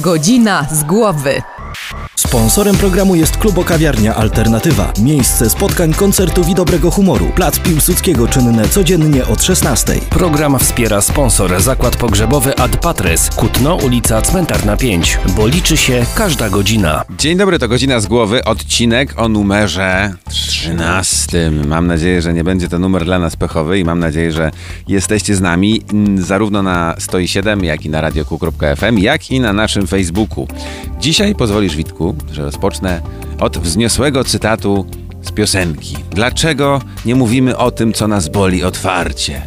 Godzina z głowy. Sponsorem programu jest Klubo Kawiarnia Alternatywa. Miejsce spotkań, koncertów i dobrego humoru. Plac Piłsudskiego czynne codziennie od 16. Program wspiera sponsor Zakład Pogrzebowy Ad Patres, Kutno, ulica Cmentarna 5, bo liczy się każda godzina. Dzień dobry, to godzina z głowy, odcinek o numerze 13. Mam nadzieję, że nie będzie to numer dla nas pechowy i mam nadzieję, że jesteście z nami zarówno na 107, jak i na radioku.fm, jak i na naszym Facebooku. Dzisiaj pozwolisz, Witku, że rozpocznę od wzniosłego cytatu z piosenki. Dlaczego nie mówimy o tym, co nas boli otwarcie?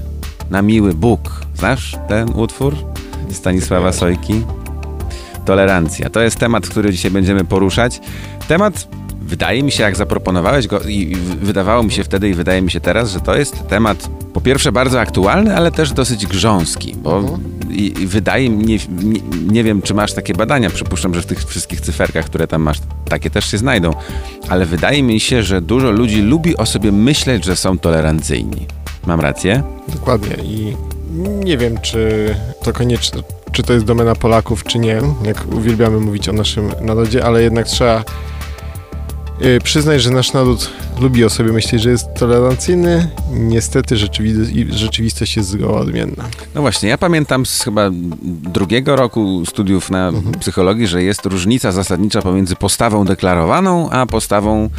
Na miły Bóg. Znasz ten utwór Stanisława Sojki? Tolerancja. To jest temat, który dzisiaj będziemy poruszać. Temat, wydaje mi się, jak zaproponowałeś go, i wydawało mi się wtedy i wydaje mi się teraz, że to jest temat po pierwsze bardzo aktualny, ale też dosyć grząski, bo i, wydaje mi nie, nie wiem, czy masz takie badania, przypuszczam, że w tych wszystkich cyferkach, które tam masz, takie też się znajdą, ale wydaje mi się, że dużo ludzi lubi o sobie myśleć, że są tolerancyjni. Mam rację? Dokładnie i nie wiem, czy to koniecznie, czy to jest domena Polaków, czy nie, jak uwielbiamy mówić o naszym narodzie, ale jednak trzeba yy, przyznać, że nasz naród lubi o sobie myśleć, że jest tolerancyjny. Niestety rzeczywi- rzeczywistość jest zgoła odmienna. No właśnie, ja pamiętam z chyba drugiego roku studiów na psychologii, że jest różnica zasadnicza pomiędzy postawą deklarowaną, a postawą,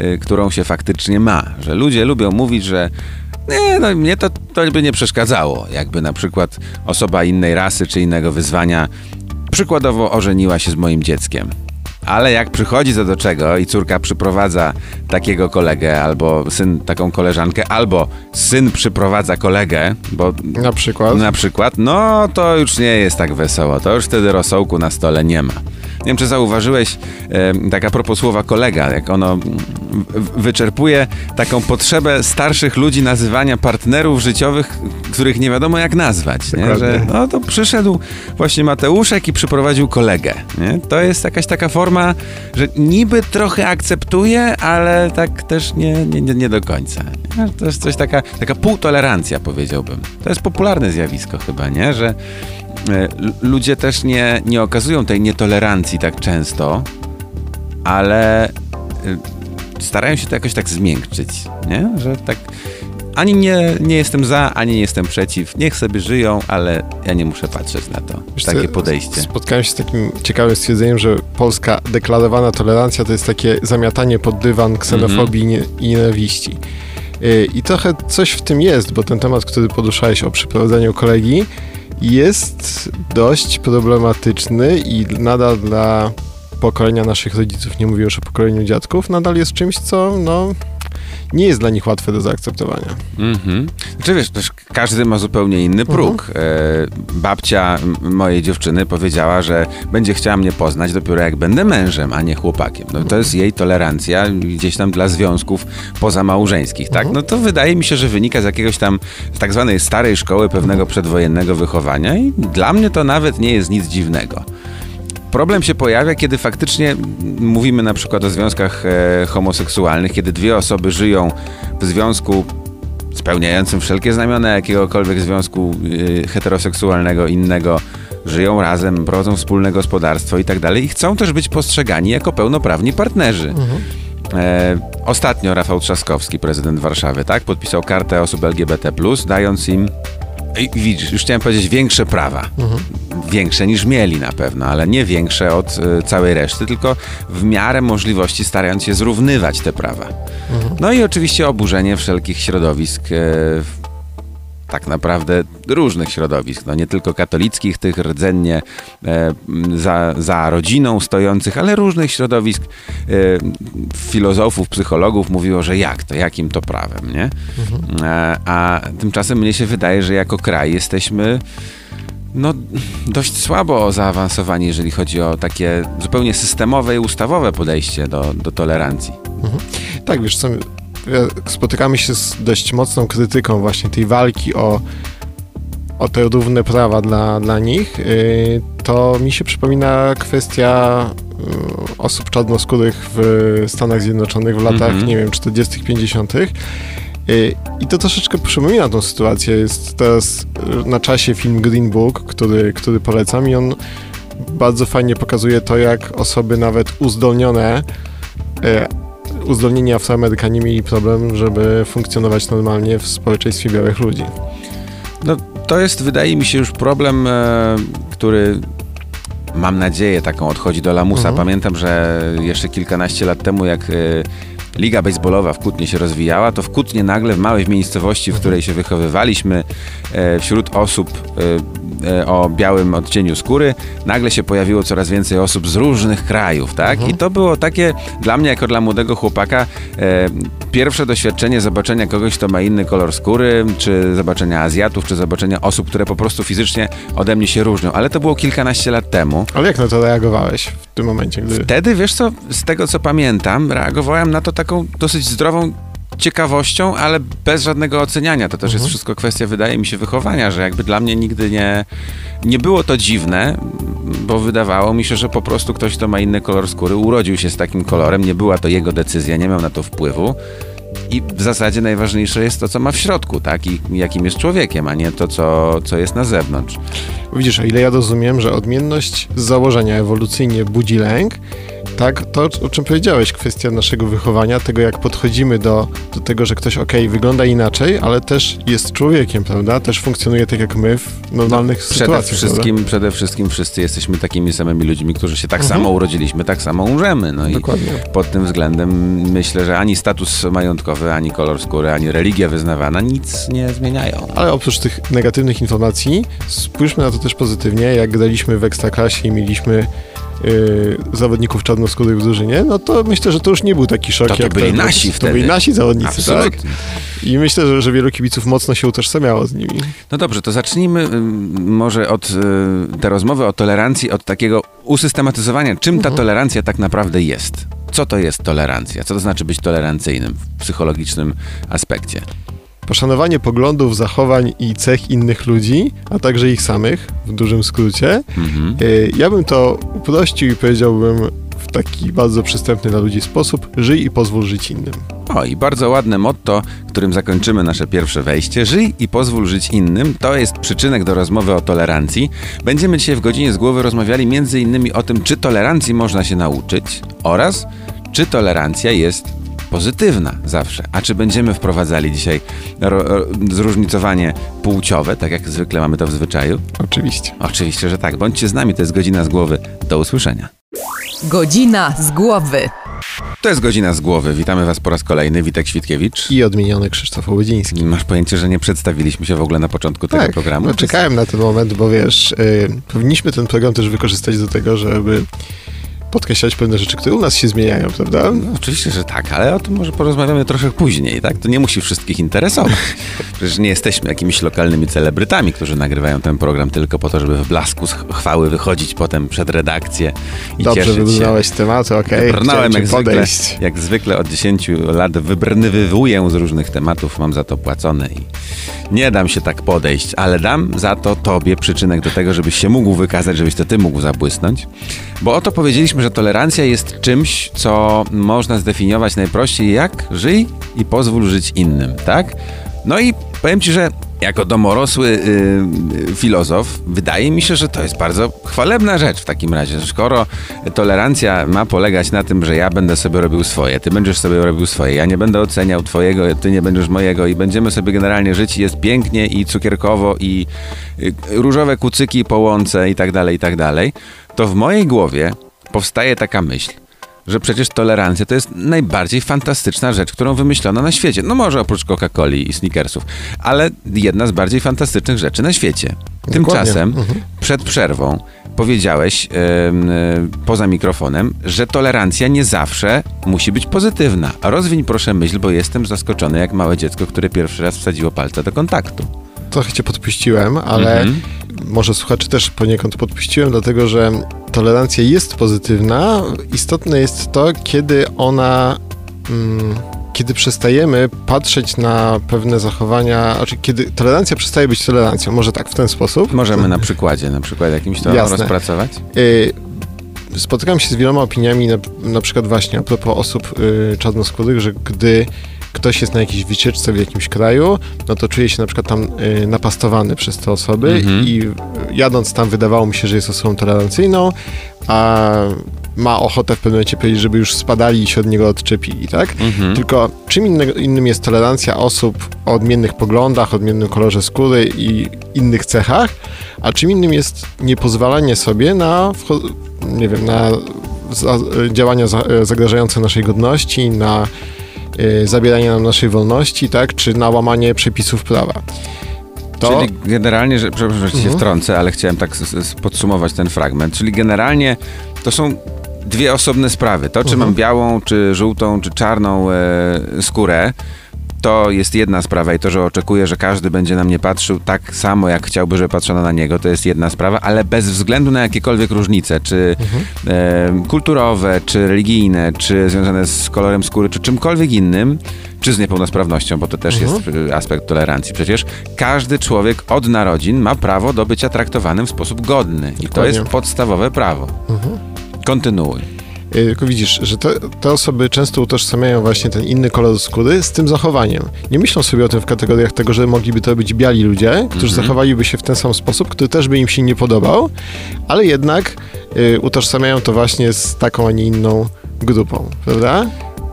y, którą się faktycznie ma. Że ludzie lubią mówić, że nie, no mnie to, to by nie przeszkadzało, jakby na przykład osoba innej rasy czy innego wyzwania przykładowo ożeniła się z moim dzieckiem. Ale jak przychodzi to do czego i córka przyprowadza takiego kolegę, albo syn taką koleżankę, albo syn przyprowadza kolegę, bo Na przykład. na przykład, no to już nie jest tak wesoło. To już wtedy rosołku na stole nie ma. Nie wiem, czy zauważyłeś, e, tak a propos słowa kolega, jak ono wyczerpuje taką potrzebę starszych ludzi nazywania partnerów życiowych, których nie wiadomo jak nazwać. Nie? Że no to przyszedł właśnie Mateuszek i przyprowadził kolegę. Nie? To jest jakaś taka forma, że niby trochę akceptuje, ale tak też nie, nie, nie, do końca. Nie? To jest coś taka, taka półtolerancja powiedziałbym. To jest popularne zjawisko chyba, nie? Że e, ludzie też nie, nie okazują tej nietolerancji tak często, ale e, starają się to jakoś tak zmiękczyć, nie? Że tak ani nie, nie jestem za, ani nie jestem przeciw. Niech sobie żyją, ale ja nie muszę patrzeć na to. Wiesz Takie podejście. Spotkałem się z takim ciekawym stwierdzeniem, że polska deklarowana tolerancja to jest takie zamiatanie pod dywan ksenofobii Mhm. nie- i nienawiści. Yy, I trochę coś w tym jest, bo ten temat, który poruszałeś o przyprowadzeniu kolegi, jest dość problematyczny i nadal dla pokolenia naszych rodziców, nie mówię już o pokoleniu dziadków, nadal jest czymś, co no, nie jest dla nich łatwe do zaakceptowania. Mhm. Znaczy wiesz, też każdy ma zupełnie inny próg. E, babcia mojej dziewczyny powiedziała, że będzie chciała mnie poznać dopiero jak będę mężem, a nie chłopakiem. No to jest jej tolerancja gdzieś tam dla związków pozamałżeńskich, tak? No to wydaje mi się, że wynika z jakiegoś tam z tak zwanej starej szkoły pewnego przedwojennego wychowania i dla mnie to nawet nie jest nic dziwnego. Problem się pojawia, kiedy faktycznie mówimy na przykład o związkach e, homoseksualnych, kiedy dwie osoby żyją w związku spełniającym wszelkie znamiona jakiegokolwiek związku y, heteroseksualnego innego, żyją razem, prowadzą wspólne gospodarstwo i tak dalej i chcą też być postrzegani jako pełnoprawni partnerzy. E, ostatnio Rafał Trzaskowski, prezydent Warszawy, tak, podpisał kartę osób LGBT+, dając im widzisz, już chciałem powiedzieć większe prawa. Większe niż mieli na pewno, ale nie większe od y, całej reszty, tylko w miarę możliwości starając się zrównywać te prawa. No i oczywiście oburzenie wszelkich środowisk, w- tak naprawdę różnych środowisk, no nie tylko katolickich, tych rdzennie e, za, za rodziną stojących, ale różnych środowisk e, filozofów, psychologów mówiło, że jak to, jakim to prawem, nie? E, a tymczasem mnie się wydaje, że jako kraj jesteśmy no, dość słabo zaawansowani, jeżeli chodzi o takie zupełnie systemowe i ustawowe podejście do, do tolerancji. Tak, wiesz co, spotykamy się z dość mocną krytyką właśnie tej walki o, o te równe prawa dla, dla nich. Yy, To mi się przypomina kwestia yy, osób czarnoskórych w Stanach Zjednoczonych w latach, Mhm. nie wiem, 40., 50. Yy, I to troszeczkę przypomina tą sytuację. Jest teraz na czasie film Green Book, który, który polecam i on bardzo fajnie pokazuje to, jak osoby nawet uzdolnione, uzdolnieni Afroamerykanie mieli problem, żeby funkcjonować normalnie w społeczeństwie białych ludzi. No, to jest, wydaje mi się, już problem, e, który mam nadzieję taką odchodzi do lamusa. Mhm. Pamiętam, że jeszcze kilkanaście lat temu, jak e, Liga Baseballowa w Kutnie się rozwijała, to w Kutnie nagle, w małej miejscowości, w której się wychowywaliśmy, e, wśród osób o białym odcieniu skóry, nagle się pojawiło coraz więcej osób z różnych krajów, tak? I to było takie, dla mnie jako dla młodego chłopaka, e, pierwsze doświadczenie zobaczenia kogoś, kto ma inny kolor skóry, czy zobaczenia Azjatów, czy zobaczenia osób, które po prostu fizycznie ode mnie się różnią. Ale to było kilkanaście lat temu. Ale jak na to reagowałeś w tym momencie, gdy... Wtedy, wiesz co, z tego co pamiętam, reagowałem na to taką dosyć zdrową ciekawością, ale bez żadnego oceniania. To też jest wszystko kwestia, wydaje mi się, wychowania, że jakby dla mnie nigdy nie, nie było to dziwne, bo wydawało mi się, że po prostu ktoś, kto ma inny kolor skóry, urodził się z takim kolorem, nie była to jego decyzja, nie miał na to wpływu. I w zasadzie najważniejsze jest to, co ma w środku, tak? I jakim jest człowiekiem, a nie to, co, co jest na zewnątrz. Widzisz, o ile ja rozumiem, że odmienność z założenia ewolucyjnie budzi lęk, tak, to o czym powiedziałeś, kwestia naszego wychowania, tego jak podchodzimy do, do tego, że ktoś ok, wygląda inaczej, ale też jest człowiekiem, prawda? Też funkcjonuje tak jak my w normalnych Przede sytuacjach. wszystkim, przede wszystkim wszyscy jesteśmy takimi samymi ludźmi, którzy się tak samo urodziliśmy, tak samo umrzemy. No i Dokładnie. pod tym względem myślę, że ani status majątkowy, ani kolor skóry, ani religia wyznawana nic nie zmieniają. Ale oprócz tych negatywnych informacji, spójrzmy na to też pozytywnie. Jak graliśmy w Ekstraklasie i mieliśmy yy, zawodników czarnoskórych w drużynie, no to myślę, że to już nie był taki szok. To to jak byli ten- nasi to, wtedy. byli nasi zawodnicy, tak? Absolutnie. I myślę, że, że wielu kibiców mocno się utożsamiało z nimi. No dobrze, to zacznijmy ym, może od y, tę rozmowę o tolerancji, od takiego usystematyzowania, czym ta tolerancja tak naprawdę jest. Co to jest tolerancja? Co to znaczy być tolerancyjnym w psychologicznym aspekcie? Poszanowanie poglądów, zachowań i cech innych ludzi, a także ich samych, w dużym skrócie. Mhm. Yy, Ja bym to uprościł i powiedziałbym w taki bardzo przystępny dla ludzi sposób: żyj i pozwól żyć innym. O, i bardzo ładne motto, którym zakończymy nasze pierwsze wejście. Żyj i pozwól żyć innym. To jest przyczynek do rozmowy o tolerancji. Będziemy dzisiaj w godzinie z głowy rozmawiali między innymi o tym, czy tolerancji można się nauczyć oraz czy tolerancja jest pozytywna zawsze. A czy będziemy wprowadzali dzisiaj ro, ro, zróżnicowanie płciowe, tak jak zwykle mamy to w zwyczaju? Oczywiście. Oczywiście, że tak. Bądźcie z nami, to jest godzina z głowy. Do usłyszenia. Godzina z głowy. To jest godzina z głowy. Witamy Was po raz kolejny. Witek Świtkiewicz. I odmieniony Krzysztof Łodyński. Masz pojęcie, że nie przedstawiliśmy się w ogóle na początku tego programu? No, czekałem na ten moment, bo wiesz, y, powinniśmy ten program też wykorzystać do tego, żeby podkreślać pewne rzeczy, które u nas się zmieniają, prawda? No, oczywiście, że tak, ale o tym może porozmawiamy trochę później, tak? To nie musi wszystkich interesować. Przecież nie jesteśmy jakimiś lokalnymi celebrytami, którzy nagrywają ten program tylko po to, żeby w blasku chwały wychodzić potem przed redakcję i Dobrze cieszyć się. wybrnąłeś temat, okej. Wybrnąłem chciałem jak zwykle, jak zwykle od 10 lat wybrnywuję z różnych tematów, mam za to płacone i nie dam się tak podejść, ale dam za to tobie przyczynek do tego, żebyś się mógł wykazać, żebyś to ty mógł zabłysnąć. Bo oto powiedzieliśmy, że tolerancja jest czymś, co można zdefiniować najprościej jak żyj i pozwól żyć innym, tak? No i powiem ci, że jako domorosły y, y, filozof, wydaje mi się, że to jest bardzo chwalebna rzecz w takim razie. Skoro tolerancja ma polegać na tym, że ja będę sobie robił swoje, ty będziesz sobie robił swoje, ja nie będę oceniał twojego, ty nie będziesz mojego i będziemy sobie generalnie żyć i jest pięknie i cukierkowo i y, różowe kucyki po łące i tak dalej, i tak dalej, to w mojej głowie powstaje taka myśl, że przecież tolerancja to jest najbardziej fantastyczna rzecz, którą wymyślono na świecie. No może oprócz Coca-Coli i Snickersów, ale jedna z bardziej fantastycznych rzeczy na świecie. Tymczasem Mhm. przed przerwą powiedziałeś em, e, poza mikrofonem, że tolerancja nie zawsze musi być pozytywna. Rozwiń proszę myśl, bo jestem zaskoczony jak małe dziecko, które pierwszy raz wsadziło palce do kontaktu. Trochę cię podpuściłem, ale Mhm. Może słuchaczy też poniekąd podpuściłem, dlatego że tolerancja jest pozytywna. Istotne jest to, kiedy ona. Mm, kiedy przestajemy patrzeć na pewne zachowania, znaczy kiedy tolerancja przestaje być tolerancją, może tak, w ten sposób. Możemy na przykładzie, na przykład jakimś to Jasne. rozpracować? Y, Spotykam się z wieloma opiniami, na, na przykład właśnie a propos osób y, czarnoskórych, że gdy ktoś jest na jakiejś wycieczce w jakimś kraju, no to czuje się na przykład tam y, napastowany przez te osoby Mhm. i y, jadąc tam wydawało mi się, że jest osobą tolerancyjną, a ma ochotę w pewnym momencie powiedzieć, żeby już spadali i się od niego odczepili, tak? Mhm. Tylko czym innego, innym jest tolerancja osób o odmiennych poglądach, odmiennym kolorze skóry i innych cechach, a czym innym jest niepozwalanie sobie na, nie wiem, na za, działania za, zagrażające naszej godności, na zabieranie nam naszej wolności, tak, czy na łamanie przepisów prawa. To, Czyli generalnie, że, przepraszam, że się Mhm. wtrącę, ale chciałem tak podsumować ten fragment. Czyli generalnie to są dwie osobne sprawy. To, czy Mhm. mam białą, czy żółtą, czy czarną e, skórę, to jest jedna sprawa i to, że oczekuję, że każdy będzie na mnie patrzył tak samo, jak chciałby, żeby patrzono na niego, to jest jedna sprawa, ale bez względu na jakiekolwiek różnice, czy e, kulturowe, czy religijne, czy związane z kolorem skóry, czy czymkolwiek innym, czy z niepełnosprawnością, bo to też jest e, aspekt tolerancji. Przecież każdy człowiek od narodzin ma prawo do bycia traktowanym w sposób godny. I to jest podstawowe prawo. Kontynuuj. Y, tylko widzisz, że te, te osoby często utożsamiają właśnie ten inny kolor skóry z tym zachowaniem. Nie myślą sobie o tym w kategoriach tego, że mogliby to być biali ludzie, którzy Mhm. zachowaliby się w ten sam sposób, który też by im się nie podobał, ale jednak y, utożsamiają to właśnie z taką, a nie inną grupą, prawda?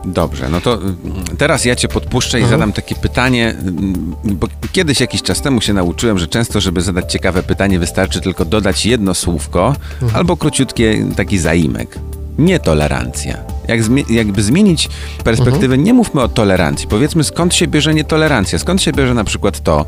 Dobrze, no to mm, teraz ja cię podpuszczę i Aha. zadam takie pytanie, mm, bo kiedyś jakiś czas temu się nauczyłem, że często, żeby zadać ciekawe pytanie, wystarczy tylko dodać jedno słówko albo króciutkie taki zaimek. Nietolerancja. Jak zmi- jakby zmienić perspektywę, nie mówmy o tolerancji. Powiedzmy, skąd się bierze nietolerancja? Skąd się bierze na przykład to,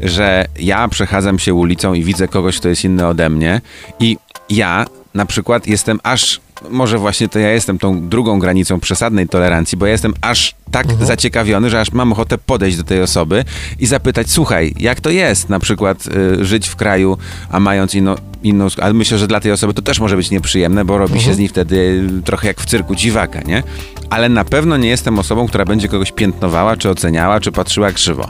że ja przechadzam się ulicą i widzę kogoś, kto jest inny ode mnie i ja na przykład jestem aż, może właśnie to ja jestem tą drugą granicą przesadnej tolerancji, bo ja jestem aż tak zaciekawiony, że aż mam ochotę podejść do tej osoby i zapytać, słuchaj, jak to jest na przykład y, żyć w kraju, a mając inną, inną, ale myślę, że dla tej osoby to też może być nieprzyjemne, bo robi się z niej wtedy y, trochę jak w cyrku dziwaka, nie? Ale na pewno nie jestem osobą, która będzie kogoś piętnowała, czy oceniała, czy patrzyła krzywo.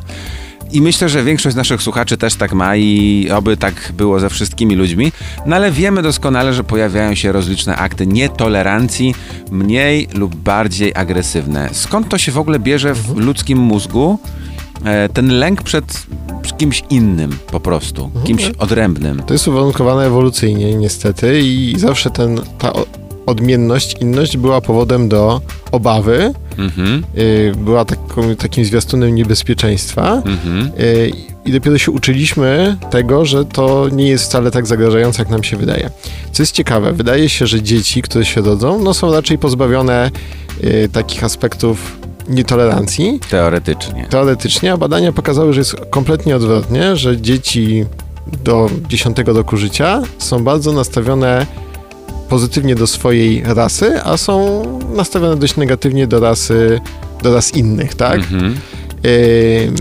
I myślę, że większość naszych słuchaczy też tak ma i oby tak było ze wszystkimi ludźmi. No ale wiemy doskonale, że pojawiają się rozliczne akty nietolerancji, mniej lub bardziej agresywne. Skąd to się w ogóle bierze w ludzkim mózgu? e, Ten lęk przed kimś innym po prostu, kimś odrębnym. To jest uwarunkowane ewolucyjnie niestety i zawsze ten, ta odmienność, inność była powodem do obawy, Mhm, y, była taką, takim zwiastunem niebezpieczeństwa mhm. y, i dopiero się uczyliśmy tego, że to nie jest wcale tak zagrażające, jak nam się wydaje. Co jest ciekawe, wydaje się, że dzieci, które się rodzą, no są raczej pozbawione y, takich aspektów nietolerancji, Teoretycznie. teoretycznie, a badania pokazały, że jest kompletnie odwrotnie, że dzieci do 10 roku życia są bardzo nastawione pozytywnie do swojej rasy, a są nastawione dość negatywnie do rasy, do ras innych, tak? Mhm.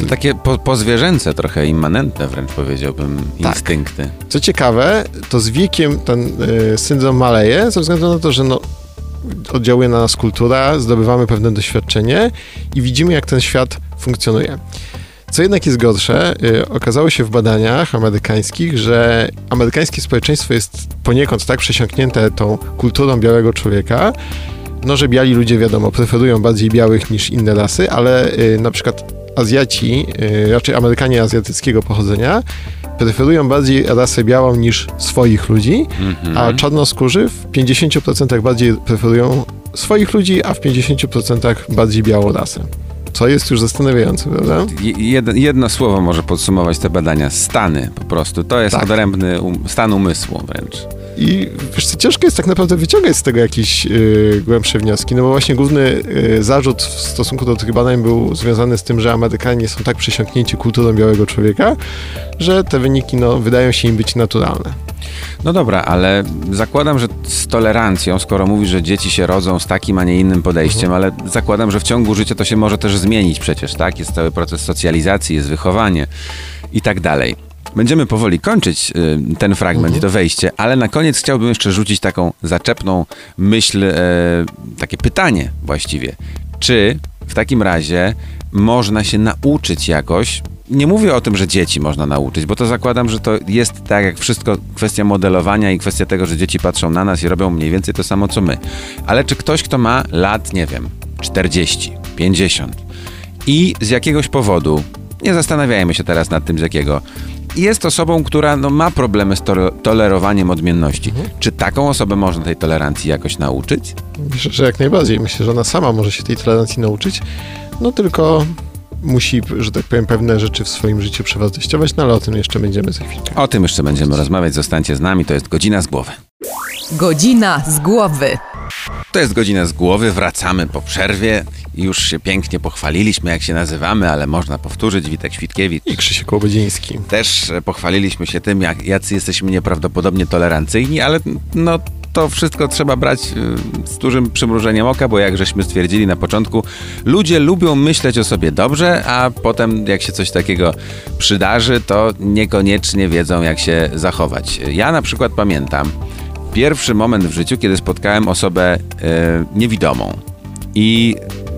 Takie po, pozwierzęce, trochę immanentne wręcz powiedziałbym, Tak. instynkty. Co ciekawe, to z wiekiem ten y, syndrom maleje, ze względu na to, że no, oddziałuje na nas kultura, zdobywamy pewne doświadczenie i widzimy, jak ten świat funkcjonuje. Co jednak jest gorsze, y, okazało się w badaniach amerykańskich, że amerykańskie społeczeństwo jest poniekąd tak przesiąknięte tą kulturą białego człowieka, no, że biali ludzie, wiadomo, preferują bardziej białych niż inne rasy, ale y, na przykład Azjaci, y, raczej Amerykanie azjatyckiego pochodzenia, preferują bardziej rasę białą niż swoich ludzi, Mhm. a czarnoskórzy w 50% bardziej preferują swoich ludzi, a w 50% bardziej białą rasę. Co jest już zastanawiające, prawda? Je- Jedno, jedno słowo może podsumować te badania. Stany po prostu. To jest Tak. odrębny um, stan umysłu wręcz. I wiesz co, ciężko jest tak naprawdę wyciągać z tego jakieś y, głębsze wnioski, no bo właśnie główny y, zarzut w stosunku do tych badań był związany z tym, że Amerykanie są tak przesiąknięci kulturą białego człowieka, że te wyniki no, wydają się im być naturalne. No dobra, ale zakładam, że z tolerancją, skoro mówisz, że dzieci się rodzą z takim, a nie innym podejściem, ale zakładam, że w ciągu życia to się może też zmienić przecież, tak? Jest cały proces socjalizacji, jest wychowanie i tak dalej. Będziemy powoli kończyć y, ten fragment i to wejście, ale na koniec chciałbym jeszcze rzucić taką zaczepną myśl, e, takie pytanie właściwie. Czy w takim razie można się nauczyć jakoś nie mówię o tym, że dzieci można nauczyć, bo to zakładam, że to jest tak jak wszystko kwestia modelowania i kwestia tego, że dzieci patrzą na nas i robią mniej więcej to samo co my. Ale czy ktoś, kto ma lat, nie wiem, 40, 50 i z jakiegoś powodu, nie zastanawiajmy się teraz nad tym z jakiego, jest osobą, która no, ma problemy z to tolerowaniem odmienności. Czy taką osobę można tej tolerancji jakoś nauczyć? Myślę, że jak najbardziej. Myślę, że ona sama może się tej tolerancji nauczyć, no tylko musi, że tak powiem, pewne rzeczy w swoim życiu przewartościować, no ale o tym jeszcze będziemy za chwilkę. O tym jeszcze będziemy rozmawiać. Zostańcie z nami, to jest godzina z głowy. Godzina z głowy. To jest godzina z głowy, wracamy po przerwie. Już się pięknie pochwaliliśmy, jak się nazywamy, ale można powtórzyć. Witek Świtkiewicz. I Krzysiek Łobodziński. Też e, pochwaliliśmy się tym, jak, jacy jesteśmy nieprawdopodobnie tolerancyjni, ale no to wszystko trzeba brać y, z dużym przymrużeniem oka, bo jak żeśmy stwierdzili na początku, ludzie lubią myśleć o sobie dobrze, a potem jak się coś takiego przydarzy, to niekoniecznie wiedzą, jak się zachować. Ja na przykład pamiętam pierwszy moment w życiu, kiedy spotkałem osobę yy, niewidomą. I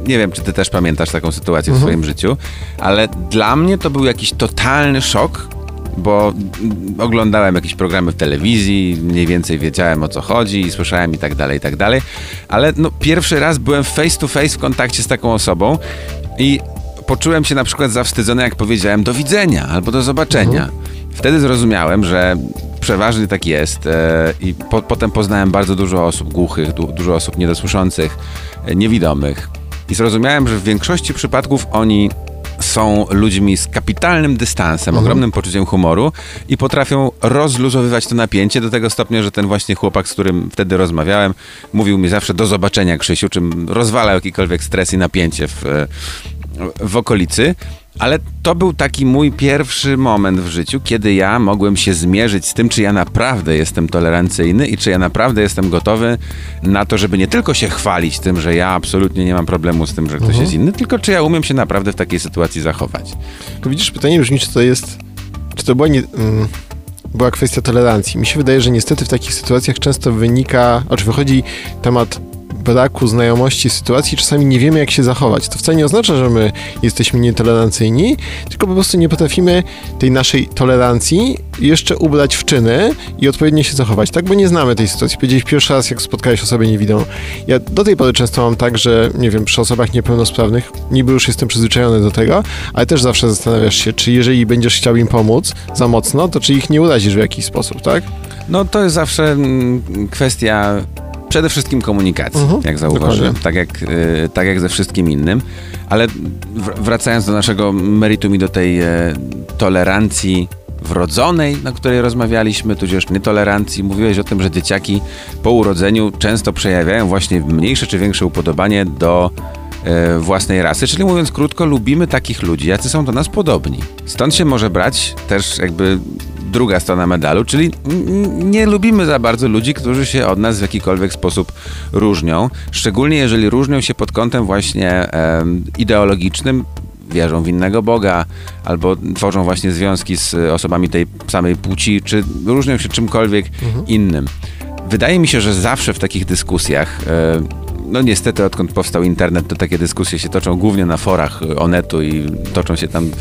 nie wiem, czy ty też pamiętasz taką sytuację w Mhm. swoim życiu, ale dla mnie to był jakiś totalny szok, bo oglądałem jakieś programy w telewizji, mniej więcej wiedziałem o co chodzi i słyszałem i tak dalej, i tak dalej, ale no, pierwszy raz byłem face to face w kontakcie z taką osobą i poczułem się na przykład zawstydzony, jak powiedziałem do widzenia albo do zobaczenia. Wtedy zrozumiałem, że przeważnie tak jest e, i po, potem poznałem bardzo dużo osób głuchych, du, dużo osób niedosłyszących, e, niewidomych. I zrozumiałem, że w większości przypadków oni są ludźmi z kapitalnym dystansem, ogromnym poczuciem humoru i potrafią rozluzowywać to napięcie do tego stopnia, że ten właśnie chłopak, z którym wtedy rozmawiałem, mówił mi zawsze do zobaczenia Krzysiu, czym rozwalał jakikolwiek stres i napięcie w, e, w okolicy. Ale to był taki mój pierwszy moment w życiu, kiedy ja mogłem się zmierzyć z tym, czy ja naprawdę jestem tolerancyjny i czy ja naprawdę jestem gotowy na to, żeby nie tylko się chwalić tym, że ja absolutnie nie mam problemu z tym, że ktoś jest inny, tylko czy ja umiem się naprawdę w takiej sytuacji zachować. To widzisz, pytanie brzmi, czy to jest, czy to była, nie, mm, była kwestia tolerancji. Mi się wydaje, że niestety w takich sytuacjach często wynika, znaczy wychodzi temat braku znajomości sytuacji, czasami nie wiemy, jak się zachować. To wcale nie oznacza, że my jesteśmy nietolerancyjni, tylko po prostu nie potrafimy tej naszej tolerancji jeszcze ubrać w czyny i odpowiednio się zachować, tak? Bo nie znamy tej sytuacji. Powiedziałeś pierwszy raz, jak spotkałeś osobę niewidomą. Ja do tej pory często mam tak, że, nie wiem, przy osobach niepełnosprawnych, niby już jestem przyzwyczajony do tego, ale też zawsze zastanawiasz się, czy jeżeli będziesz chciał im pomóc za mocno, to czy ich nie urazisz w jakiś sposób, tak? No to jest zawsze mm, kwestia przede wszystkim komunikacji, Mhm, jak zauważyłem, tak jak, y, tak jak ze wszystkim innym. Ale wracając do naszego meritum i do tej e, tolerancji wrodzonej, na której rozmawialiśmy, tudzież nietolerancji, mówiłeś o tym, że dzieciaki po urodzeniu często przejawiają właśnie mniejsze czy większe upodobanie do e, własnej rasy, czyli mówiąc krótko, lubimy takich ludzi, jacy są do nas podobni. Stąd się może brać też jakby druga strona medalu, czyli nie lubimy za bardzo ludzi, którzy się od nas w jakikolwiek sposób różnią, szczególnie jeżeli różnią się pod kątem właśnie em, ideologicznym, wierzą w innego Boga, albo tworzą właśnie związki z e, osobami tej samej płci, czy różnią się czymkolwiek innym. Wydaje mi się, że zawsze w takich dyskusjach, e, no niestety odkąd powstał internet, to takie dyskusje się toczą głównie na forach e, Onetu i toczą się tam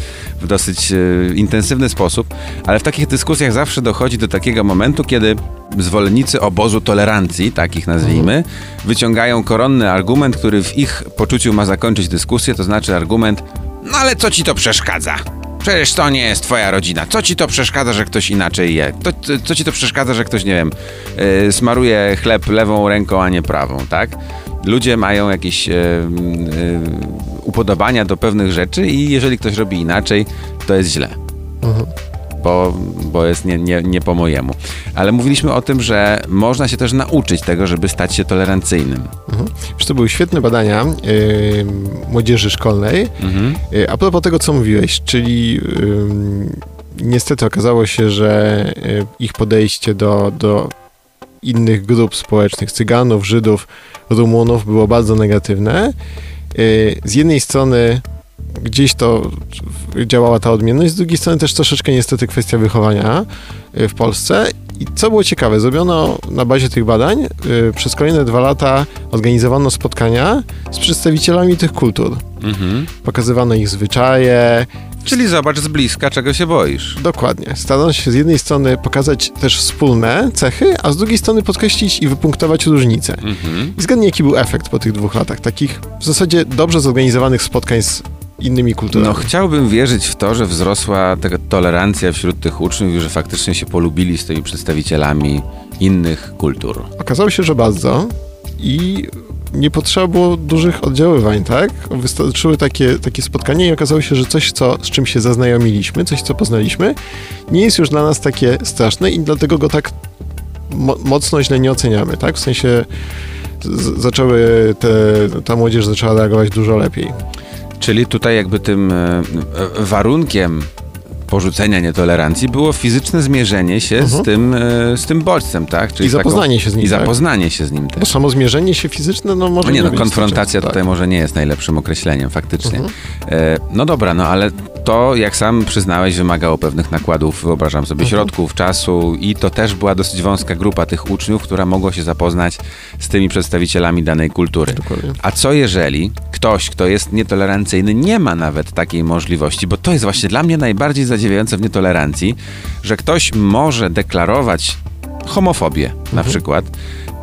w dosyć e, intensywny sposób, ale w takich dyskusjach zawsze dochodzi do takiego momentu, kiedy zwolennicy obozu tolerancji, takich nazwijmy, wyciągają koronny argument, który w ich poczuciu ma zakończyć dyskusję, to znaczy argument, no ale co ci to przeszkadza? Przecież to nie jest twoja rodzina. Co ci to przeszkadza, że ktoś inaczej je? To, co- co ci to przeszkadza, że ktoś, nie wiem, yy, smaruje chleb lewą ręką, a nie prawą, tak? Ludzie mają jakieś yy, yy, upodobania do pewnych rzeczy i jeżeli ktoś robi inaczej, to jest źle. Bo, bo jest nie, nie, nie po mojemu. Ale mówiliśmy o tym, że można się też nauczyć tego, żeby stać się tolerancyjnym. Wiesz, to były świetne badania yy, młodzieży szkolnej. Mhm. Yy, a propos tego, co mówiłeś, czyli yy, niestety okazało się, że yy, ich podejście do, do innych grup społecznych, Cyganów, Żydów, Rumunów było bardzo negatywne. Yy, z jednej strony gdzieś to działała ta odmienność, z drugiej strony też troszeczkę niestety kwestia wychowania yy, w Polsce. I co było ciekawe, zrobiono na bazie tych badań, yy, przez kolejne dwa lata organizowano spotkania z przedstawicielami tych kultur. Mhm. Pokazywano ich zwyczaje, Czyli zobacz z bliska, czego się boisz. Dokładnie. Starano się z jednej strony pokazać też wspólne cechy, a z drugiej strony podkreślić i wypunktować różnice. Mhm. I zgadnij, jaki był efekt po tych dwóch latach takich w zasadzie dobrze zorganizowanych spotkań z innymi kulturami. No chciałbym wierzyć w to, że wzrosła taka tolerancja wśród tych uczniów i że faktycznie się polubili z tymi przedstawicielami innych kultur. Okazało się, że bardzo i nie potrzeba było dużych oddziaływań, tak? Wystarczyły takie, takie spotkanie i okazało się, że coś, co, z czym się zaznajomiliśmy, coś, co poznaliśmy, nie jest już dla nas takie straszne i dlatego go tak mo mocno źle nie oceniamy, tak? W sensie zaczęły te, ta młodzież zaczęła reagować dużo lepiej. Czyli tutaj jakby tym e, warunkiem porzucenia nietolerancji było fizyczne zmierzenie się z, Mhm. tym, e, z tym bodźcem, tak? Czyli I zapoznanie się z nim, I tak? zapoznanie się z nim Bo też. samo zmierzenie się fizyczne, no może No nie, no być konfrontacja wystarczające, tutaj może nie jest najlepszym określeniem, faktycznie. Mhm. E, no dobra, no ale to, jak sam przyznałeś, wymagało pewnych nakładów, wyobrażam sobie, Mhm. środków, czasu i to też była dosyć wąska grupa tych uczniów, która mogła się zapoznać z tymi przedstawicielami danej kultury. A co jeżeli ktoś, kto jest nietolerancyjny, nie ma nawet takiej możliwości, bo to jest właśnie dla mnie najbardziej zadziwiające w nietolerancji, że ktoś może deklarować homofobię na przykład,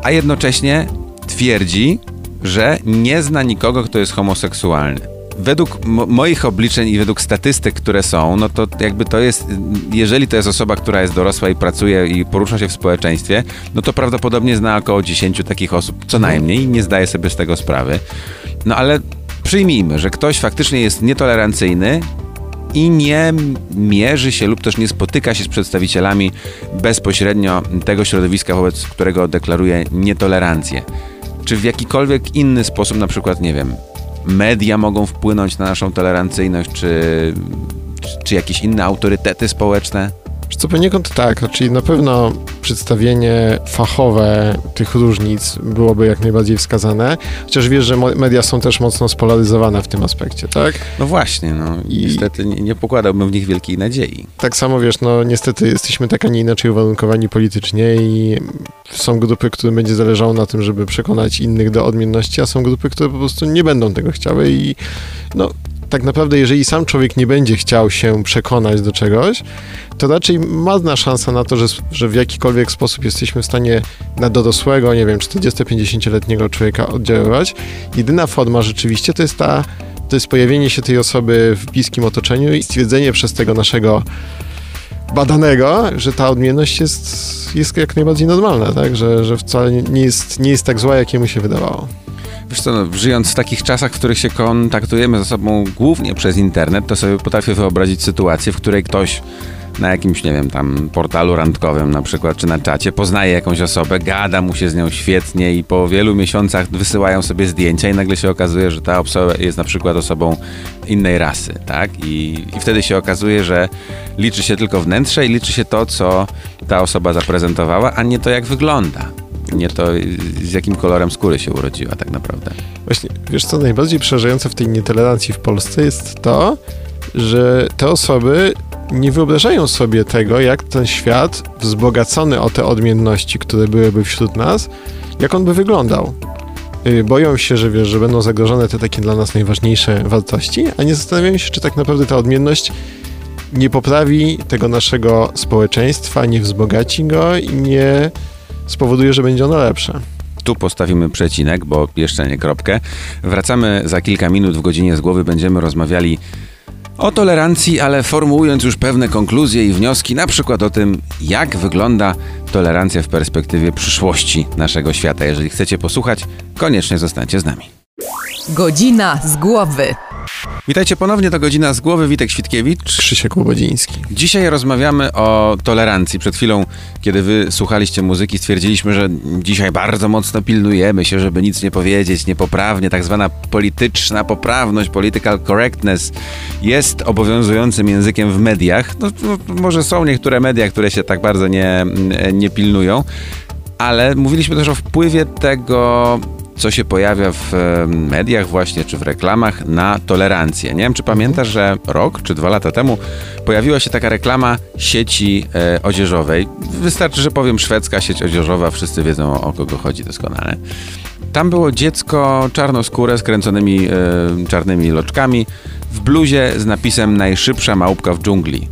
a jednocześnie twierdzi, że nie zna nikogo, kto jest homoseksualny. Według mo- moich obliczeń i według statystyk, które są, no to jakby to jest, jeżeli to jest osoba, która jest dorosła i pracuje i porusza się w społeczeństwie, no to prawdopodobnie zna około 10 takich osób, co najmniej, i nie zdaje sobie z tego sprawy. No ale przyjmijmy, że ktoś faktycznie jest nietolerancyjny i nie mierzy się lub też nie spotyka się z przedstawicielami bezpośrednio tego środowiska, wobec którego deklaruje nietolerancję. Czy w jakikolwiek inny sposób, na przykład, nie wiem, media mogą wpłynąć na naszą tolerancyjność, czy, czy jakieś inne autorytety społeczne? Co poniekąd tak, czyli na pewno przedstawienie fachowe tych różnic byłoby jak najbardziej wskazane, chociaż wiesz, że media są też mocno spolaryzowane w tym aspekcie, tak? No właśnie, no I- niestety nie, nie pokładałbym w nich wielkiej nadziei. Tak samo wiesz, no niestety jesteśmy tak, a nie inaczej uwarunkowani politycznie i są grupy, którym będzie zależało na tym, żeby przekonać innych do odmienności, a są grupy, które po prostu nie będą tego chciały i no tak naprawdę, jeżeli sam człowiek nie będzie chciał się przekonać do czegoś, to raczej marna szansa na to, że, że w jakikolwiek sposób jesteśmy w stanie na dorosłego, nie wiem, 40-50-letniego człowieka oddziaływać. Jedyna forma rzeczywiście to jest ta, to jest pojawienie się tej osoby w bliskim otoczeniu i stwierdzenie przez tego naszego badanego, że ta odmienność jest, jest jak najbardziej normalna, tak? Że, że wcale nie jest, nie jest tak zła, jak mu się wydawało. Wiesz co, no, żyjąc w takich czasach, w których się kontaktujemy ze sobą głównie przez internet, to sobie potrafię wyobrazić sytuację, w której ktoś na jakimś, nie wiem, tam portalu randkowym na przykład, czy na czacie, poznaje jakąś osobę, gada mu się z nią świetnie i po wielu miesiącach wysyłają sobie zdjęcia i nagle się okazuje, że ta osoba jest na przykład osobą innej rasy, tak? I, I wtedy się okazuje, że liczy się tylko wnętrze i liczy się to, co ta osoba zaprezentowała, a nie to, jak wygląda. Nie to, z jakim kolorem skóry się urodziła tak naprawdę. Właśnie, wiesz co, najbardziej przerażające w tej nietolerancji w Polsce jest to, że te osoby nie wyobrażają sobie tego, jak ten świat wzbogacony o te odmienności, które byłyby wśród nas, jak on by wyglądał. Y, Boją się, że wiesz, że będą zagrożone te takie dla nas najważniejsze wartości, a nie zastanawiają się, czy tak naprawdę ta odmienność nie poprawi tego naszego społeczeństwa, nie wzbogaci go i nie spowoduje, że będzie ono lepsze. Tu postawimy przecinek, bo jeszcze nie kropkę. Wracamy za kilka minut w godzinie z głowy. Będziemy rozmawiali o tolerancji, ale formułując już pewne konkluzje i wnioski, na przykład o tym, jak wygląda tolerancja w perspektywie przyszłości naszego świata. Jeżeli chcecie posłuchać, koniecznie zostańcie z nami. Godzina z głowy. Witajcie ponownie, to godzina z głowy. Witek Świtkiewicz. Krzysiek Łobodziński. Dzisiaj rozmawiamy o tolerancji. Przed chwilą, kiedy wy słuchaliście muzyki, stwierdziliśmy, że dzisiaj bardzo mocno pilnujemy się, żeby nic nie powiedzieć niepoprawnie. Tak zwana polityczna poprawność, political correctness jest obowiązującym językiem w mediach. No, no, może są niektóre media, które się tak bardzo nie, nie pilnują, ale mówiliśmy też o wpływie tego co się pojawia w mediach właśnie, czy w reklamach na tolerancję. Nie wiem, czy pamiętasz, że rok czy dwa lata temu pojawiła się taka reklama sieci e, odzieżowej. Wystarczy, że powiem szwedzka sieć odzieżowa, wszyscy wiedzą o, o kogo chodzi doskonale. Tam było dziecko czarnoskóre z kręconymi e, czarnymi loczkami w bluzie z napisem najszybsza małpka w dżungli.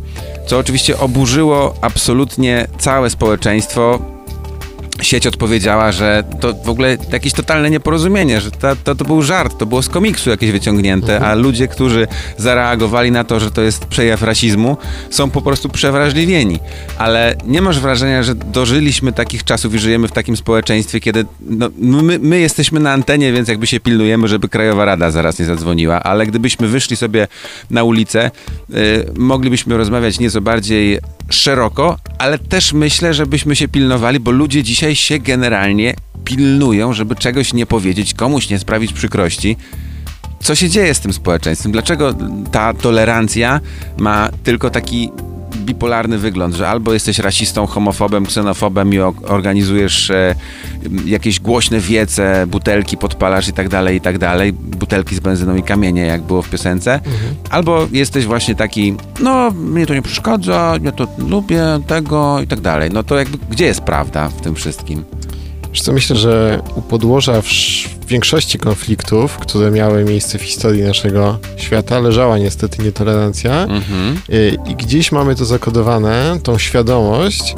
Co oczywiście oburzyło absolutnie całe społeczeństwo, sieć odpowiedziała, że to w ogóle jakieś totalne nieporozumienie, że to, to, to był żart, to było z komiksu jakieś wyciągnięte, Mhm. a ludzie, którzy zareagowali na to, że to jest przejaw rasizmu, są po prostu przewrażliwieni. Ale nie masz wrażenia, że dożyliśmy takich czasów i żyjemy w takim społeczeństwie, kiedy no, my, my jesteśmy na antenie, więc jakby się pilnujemy, żeby Krajowa Rada zaraz nie zadzwoniła, ale gdybyśmy wyszli sobie na ulicę, y, moglibyśmy rozmawiać nieco bardziej szeroko, ale też myślę, żebyśmy się pilnowali, bo ludzie dzisiaj się generalnie pilnują, żeby czegoś nie powiedzieć, komuś nie sprawić przykrości. Co się dzieje z tym społeczeństwem? Dlaczego ta tolerancja ma tylko taki bipolarny wygląd, że albo jesteś rasistą, homofobem, ksenofobem i organizujesz e, jakieś głośne wiece, butelki podpalasz i tak dalej, i tak dalej, butelki z benzyną i kamienie, jak było w piosence, albo jesteś właśnie taki, no mnie to nie przeszkadza, ja to lubię, tego i tak dalej. No to jakby, gdzie jest prawda w tym wszystkim? Wiesz co, myślę, że u podłoża większości konfliktów, które miały miejsce w historii naszego świata, leżała niestety nietolerancja Mhm. y, i gdzieś mamy to zakodowane, tą świadomość,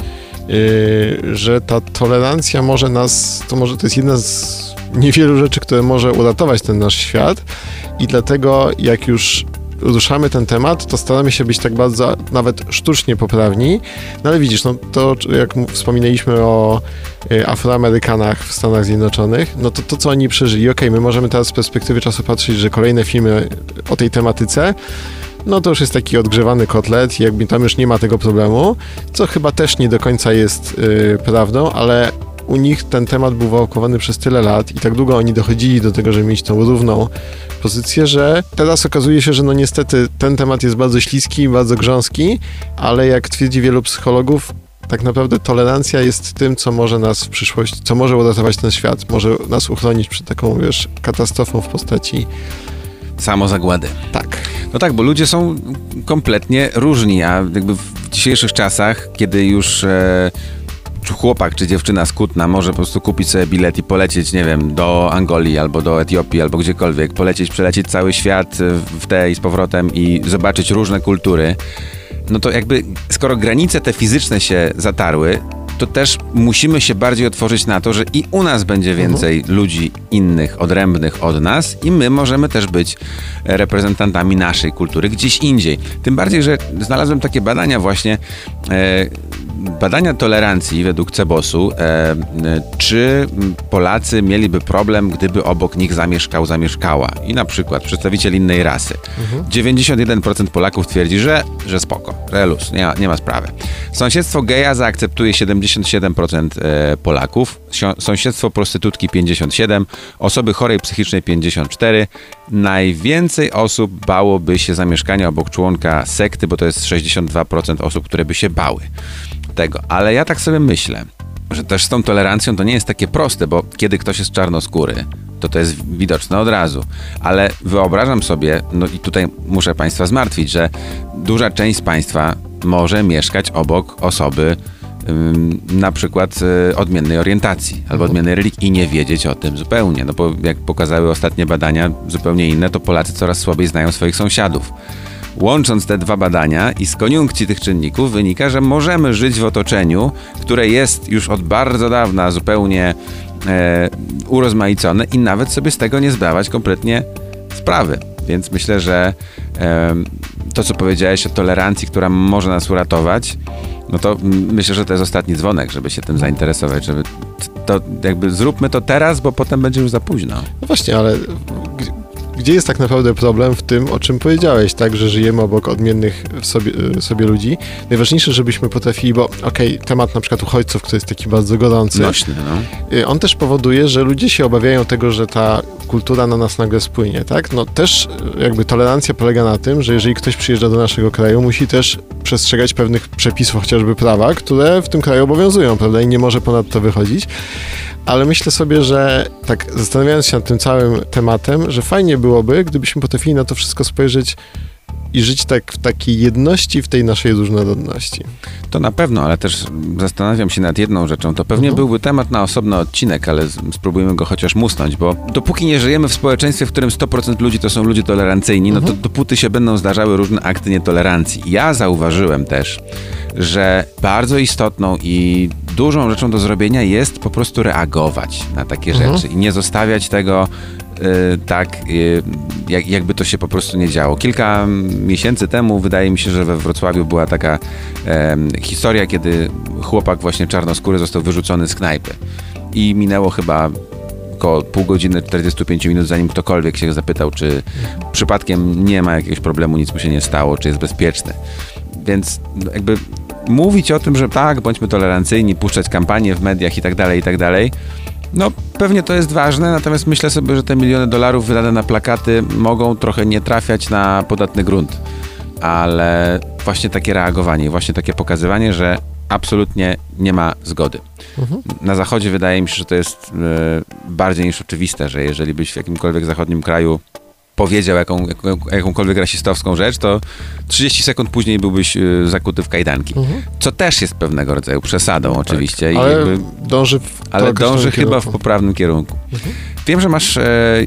y, że ta tolerancja może nas, to może to jest jedna z niewielu rzeczy, które może uratować ten nasz świat i dlatego jak już ruszamy ten temat, to staramy się być tak bardzo nawet sztucznie poprawni. No ale widzisz, no to jak wspominaliśmy o y, Afroamerykanach w Stanach Zjednoczonych, no to to, co oni przeżyli, okej, my możemy teraz z perspektywy czasu patrzeć, że kolejne filmy o tej tematyce, no to już jest taki odgrzewany kotlet jakby tam już nie ma tego problemu, co chyba też nie do końca jest y, prawdą, ale u nich ten temat był wałkowany przez tyle lat i tak długo oni dochodzili do tego, żeby mieć tą równą pozycję, że teraz okazuje się, że no niestety ten temat jest bardzo śliski, bardzo grząski, ale jak twierdzi wielu psychologów, tak naprawdę tolerancja jest tym, co może nas w przyszłości, co może uratować ten świat, może nas uchronić przed taką, wiesz, katastrofą w postaci Samozagłady. tak. No tak, bo ludzie są kompletnie różni, a jakby w dzisiejszych czasach, kiedy już e, czy chłopak czy dziewczyna z Kutna może po prostu kupić sobie bilet i polecieć, nie wiem, do Angolii albo do Etiopii albo gdziekolwiek, polecieć, przelecieć cały świat e, w te i z powrotem i zobaczyć różne kultury, no to jakby skoro granice te fizyczne się zatarły, to też musimy się bardziej otworzyć na to, że i u nas będzie więcej ludzi innych, odrębnych od nas i my możemy też być reprezentantami naszej kultury gdzieś indziej. Tym bardziej, że znalazłem takie badania właśnie, e, badania tolerancji według Cebosu, e, e, czy Polacy mieliby problem, gdyby obok nich zamieszkał, zamieszkała i na przykład przedstawiciel innej rasy. 91% Polaków twierdzi, że, że spoko, że luz, nie ma, nie ma sprawy. Sąsiedztwo geja zaakceptuje 77% e, Polaków, sąsiedztwo prostytutki 57%, osoby chorej psychicznej 54%. Najwięcej osób bałoby się zamieszkania obok członka sekty, bo to jest 62% osób, które by się bały tego. Ale ja tak sobie myślę, że też z tą tolerancją to nie jest takie proste, bo kiedy ktoś jest czarnoskóry, to to jest widoczne od razu. Ale wyobrażam sobie, no i tutaj muszę Państwa zmartwić, że duża część z Państwa może mieszkać obok osoby ym, na przykład y, odmiennej orientacji albo odmiennej religii i nie wiedzieć o tym zupełnie. No bo jak pokazały ostatnie badania zupełnie inne, to Polacy coraz słabiej znają swoich sąsiadów. Łącząc te dwa badania i z koniunkcji tych czynników wynika, że możemy żyć w otoczeniu, które jest już od bardzo dawna zupełnie e, urozmaicone i nawet sobie z tego nie zdawać kompletnie sprawy. Więc myślę, że em, to, co powiedziałeś o tolerancji, która może nas uratować, no to myślę, że to jest ostatni dzwonek, żeby się tym zainteresować, żeby to jakby zróbmy to teraz, bo potem będzie już za późno. No właśnie, ale gdzie jest tak naprawdę problem w tym, o czym powiedziałeś, tak, że żyjemy obok odmiennych sobie, y, sobie ludzi? Najważniejsze, żebyśmy potrafili, bo okej, temat na przykład uchodźców, który jest taki bardzo gorący, Nośny, no. y, on też powoduje, że ludzie się obawiają tego, że ta kultura na nas nagle spłynie, tak? No też y, jakby tolerancja polega na tym, że jeżeli ktoś przyjeżdża do naszego kraju, musi też przestrzegać pewnych przepisów, chociażby prawa, które w tym kraju obowiązują, prawda? I nie może ponad to wychodzić. Ale myślę sobie, że tak zastanawiając się nad tym całym tematem, że fajnie byłoby, gdybyśmy potrafili na to wszystko spojrzeć i żyć tak w takiej jedności w tej naszej różnorodności. To na pewno, ale też zastanawiam się nad jedną rzeczą. To pewnie Mhm. byłby temat na osobny odcinek, ale spróbujmy go chociaż musnąć, bo dopóki nie żyjemy w społeczeństwie, w którym 100% ludzi to są ludzie tolerancyjni, no to dopóty się będą zdarzały różne akty nietolerancji. Ja zauważyłem też, że bardzo istotną i dużą rzeczą do zrobienia jest po prostu reagować na takie rzeczy i nie zostawiać tego tak, y, jak, jakby to się po prostu nie działo. Kilka miesięcy temu wydaje mi się, że we Wrocławiu była taka historia, kiedy chłopak właśnie czarnoskóry został wyrzucony z knajpy i minęło chyba około pół godziny, 45 minut, zanim ktokolwiek się zapytał, czy przypadkiem nie ma jakiegoś problemu, nic mu się nie stało, czy jest bezpieczny. Więc no, jakby mówić o tym, że tak, bądźmy tolerancyjni, puszczać kampanie w mediach i tak dalej, i tak dalej, no pewnie to jest ważne, natomiast myślę sobie, że te miliony dolarów wydane na plakaty mogą trochę nie trafiać na podatny grunt. Ale właśnie takie reagowanie, właśnie takie pokazywanie, że absolutnie nie ma zgody. Na zachodzie wydaje mi się, że to jest e, bardziej niż oczywiste, że jeżeli byś w jakimkolwiek zachodnim kraju powiedział jaką, jaką, jakąkolwiek rasistowską rzecz, to 30 sekund później byłbyś e, zakuty w kajdanki. Co też jest pewnego rodzaju przesadą oczywiście. i Ale jakby- dąży w ale dąży chyba w kierunku. poprawnym kierunku. Wiem, że masz e,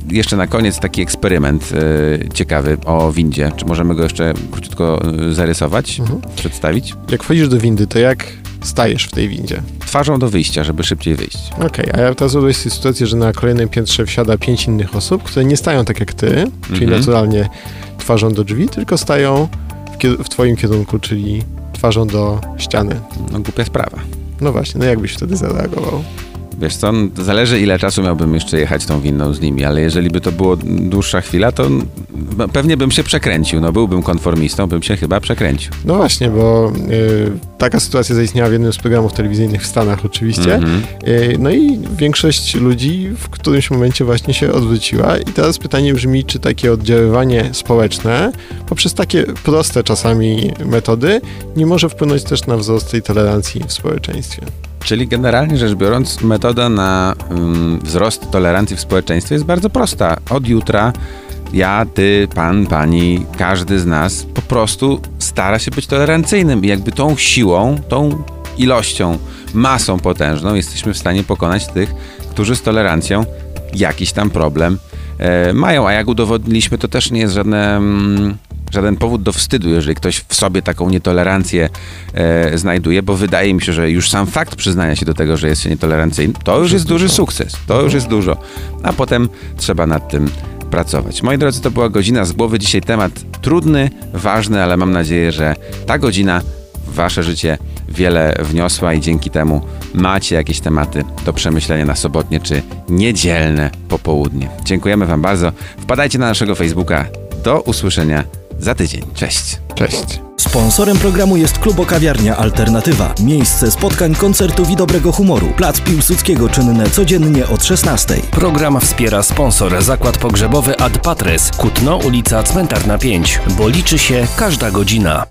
jeszcze na koniec taki eksperyment e, ciekawy o windzie. Czy możemy go jeszcze króciutko e, zarysować, przedstawić? Jak wchodzisz do windy, to jak stajesz w tej windzie? Twarzą do wyjścia, żeby szybciej wyjść. Okej, a ja teraz sobie sytuację, że na kolejnym piętrze wsiada pięć innych osób, które nie stają tak jak ty, czyli Mhm. naturalnie twarzą do drzwi, tylko stają w, w twoim kierunku, czyli twarzą do ściany. No głupia sprawa. No właśnie, no jak byś wtedy zareagował? Wiesz co, no, zależy ile czasu miałbym jeszcze jechać tą winną z nimi, ale jeżeli by to było dłuższa chwila, to pewnie bym się przekręcił. No byłbym konformistą, bym się chyba przekręcił. No właśnie, bo y, taka sytuacja zaistniała w jednym z programów telewizyjnych w Stanach oczywiście. Mhm. Y, no i większość ludzi w którymś momencie właśnie się odwróciła i teraz pytanie brzmi, czy takie oddziaływanie społeczne poprzez takie proste czasami metody nie może wpłynąć też na wzrost tej tolerancji w społeczeństwie. Czyli generalnie rzecz biorąc, metoda na ym, wzrost tolerancji w społeczeństwie jest bardzo prosta. Od jutra ja, ty, pan, pani, każdy z nas po prostu stara się być tolerancyjnym i jakby tą siłą, tą ilością, masą potężną jesteśmy w stanie pokonać tych, którzy z tolerancją jakiś tam problem e, mają. A jak udowodniliśmy, to też nie jest żadne... Mm, żaden powód do wstydu, jeżeli ktoś w sobie taką nietolerancję e, znajduje, bo wydaje mi się, że już sam fakt przyznania się do tego, że jest się nietolerancyjny, to już jest duży sukces, to już jest dużo, a potem trzeba nad tym pracować. Moi drodzy, to była godzina z głowy. Dzisiaj temat trudny, ważny, ale mam nadzieję, że ta godzina w wasze życie wiele wniosła i dzięki temu macie jakieś tematy do przemyślenia na sobotnie czy niedzielne popołudnie. Dziękujemy wam bardzo. Wpadajcie na naszego Facebooka. Do usłyszenia za tydzień. Cześć. Cześć. Sponsorem programu jest Klubo Kawiarnia Alternatywa. Miejsce spotkań, koncertów i dobrego humoru. Plac Piłsudskiego czynne codziennie od 16. Program wspiera sponsor Zakład Pogrzebowy Ad Patres, Kutno, ulica Cmentarna 5, bo liczy się każda godzina.